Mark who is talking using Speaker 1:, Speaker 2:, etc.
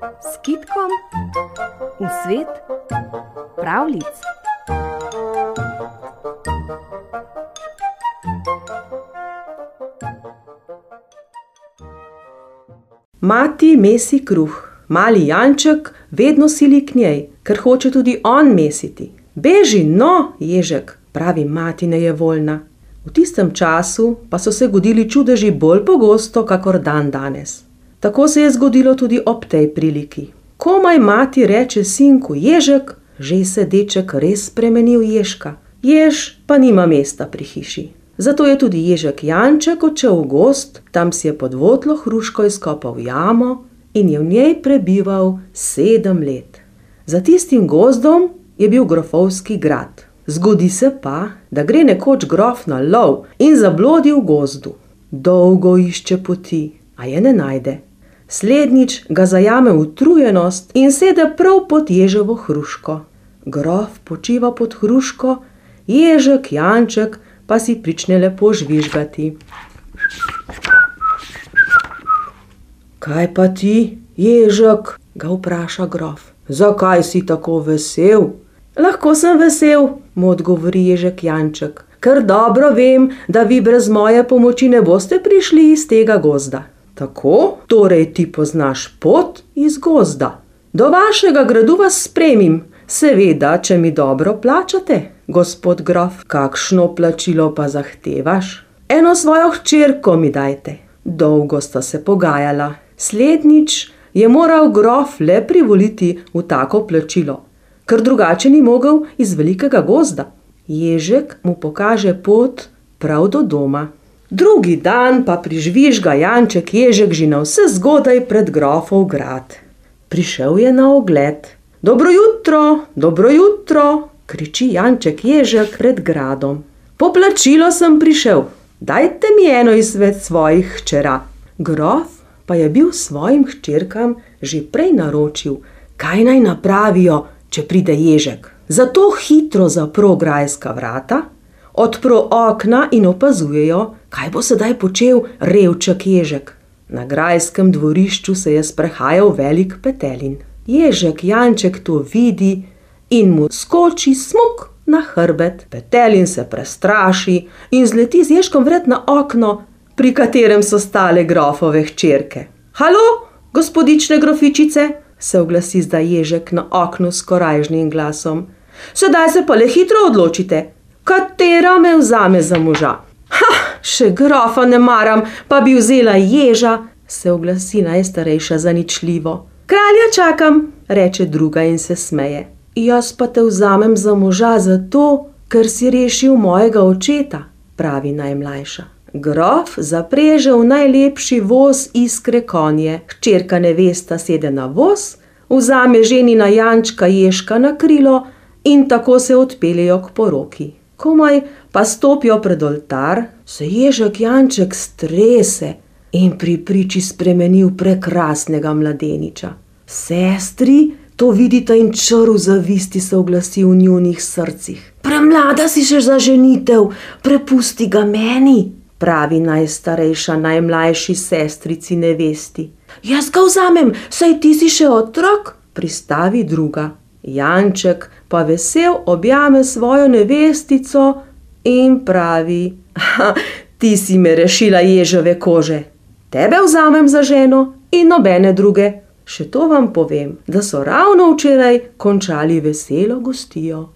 Speaker 1: s kitkom v svet pravlic.
Speaker 2: Mati mesi kruh, mali Janček vedno sili k njej, ker hoče tudi on mesiti. Beži, no, Ježek, pravi mati nejevoljna. V tistem času pa so se godili čudeži bolj pogosto kakor dandanes. Tako se je zgodilo tudi ob tej priliki. Komaj mati reče sinku Ježek, že se deček res spremeni v Ježka. Jež pa nima mesta pri hiši. Zato je tudi Ježek Janček odšel v gozd, tam si je pod votlo hruško izkopal jamo in je v njej prebival sedem let. Za tistim gozdom je bil grofovski grad. Zgodi se pa, da gre nekoč grof na lov in zablodi v gozdu. Dolgo išče poti, a je ne najde. Slednjič ga zajame utrujenost in sede prav pod ježevo hruško. Grof počiva pod hruško, Ježek Janček pa si prične lepo žvižgati. Kaj pa ti, Ježek? ga vpraša grof. Zakaj si tako vesel? Lahko sem vesel, mu odgovori Ježek Janček, ker dobro vem, da vi brez moje pomoči ne boste prišli iz tega gozda. Tako, torej ti poznaš pot iz gozda. Do vašega gradu vas spremim, seveda, če mi dobro plačate, gospod grof. Kakšno plačilo pa zahtevaš? Eno svojo hčerko mi dajte. Dolgo sta se pogajala, slednjič je moral grof le privoliti v tako plačilo, ker drugače ni mogel iz velikega gozda. Ježek mu pokaže pot prav do doma. Drugi dan pa prižvižga Janček Ježek že navsezgodaj pred grofov grad. Prišel je na ogled. Dobro jutro, dobro jutro, kriči Janček Ježek pred gradom. Po plačilo sem prišel, dajte mi eno izmed svojih hčera. Grof pa je bil svojim hčerkam že prej naročil, kaj naj napravijo, če pride Ježek. Zato hitro zapro grajska vrata, odpro okna in opazujejo, kaj bo sedaj počel revček Ježek. Na grajskem dvorišču se je sprehajal velik petelin. Ježek Janček to vidi in mu skoči smuk na hrbet. Petelin se prestraši in zleti z Ježkom vred na okno, pri katerem so stale grofove hčerke. Halo, gospodične grofičice, se oglasi zdaj Ježek na oknu s korajžnim glasom. Sedaj se pa le hitro odločite, katera me vzame za moža. še grofa ne maram, pa bi vzela ježa, se oglasi najstarejša zaničljivo. Kralja čakam, reče druga in se smeje. Jaz pa te vzamem za moža zato, ker si rešil mojega očeta, pravi najmlajša. Grof zapreže v najlepši voz Iskre konje, hčerka nevesta sede na voz, vzame ženina Jančka Ježka na krilo in tako se odpeljejo k poroki. Komaj pa stopijo pred oltar, se Ježek Janček strese in pri priči spremeni v prekrasnega mladeniča. Sestri to vidita in čr zavisti se oglasi v njunih srcih. Premlada si še za ženitev, prepusti ga meni, pravi najstarejša najmlajši sestrici nevesti. Jaz ga vzamem, saj ti si še otrok, pristavi druga. Janček pa vesel objame svojo nevestico in pravi: ti si me rešila ježeve kože. Tebe vzamem za ženo in nobene druge. Še to vam povem, da so ravno včeraj končali veselo gostijo.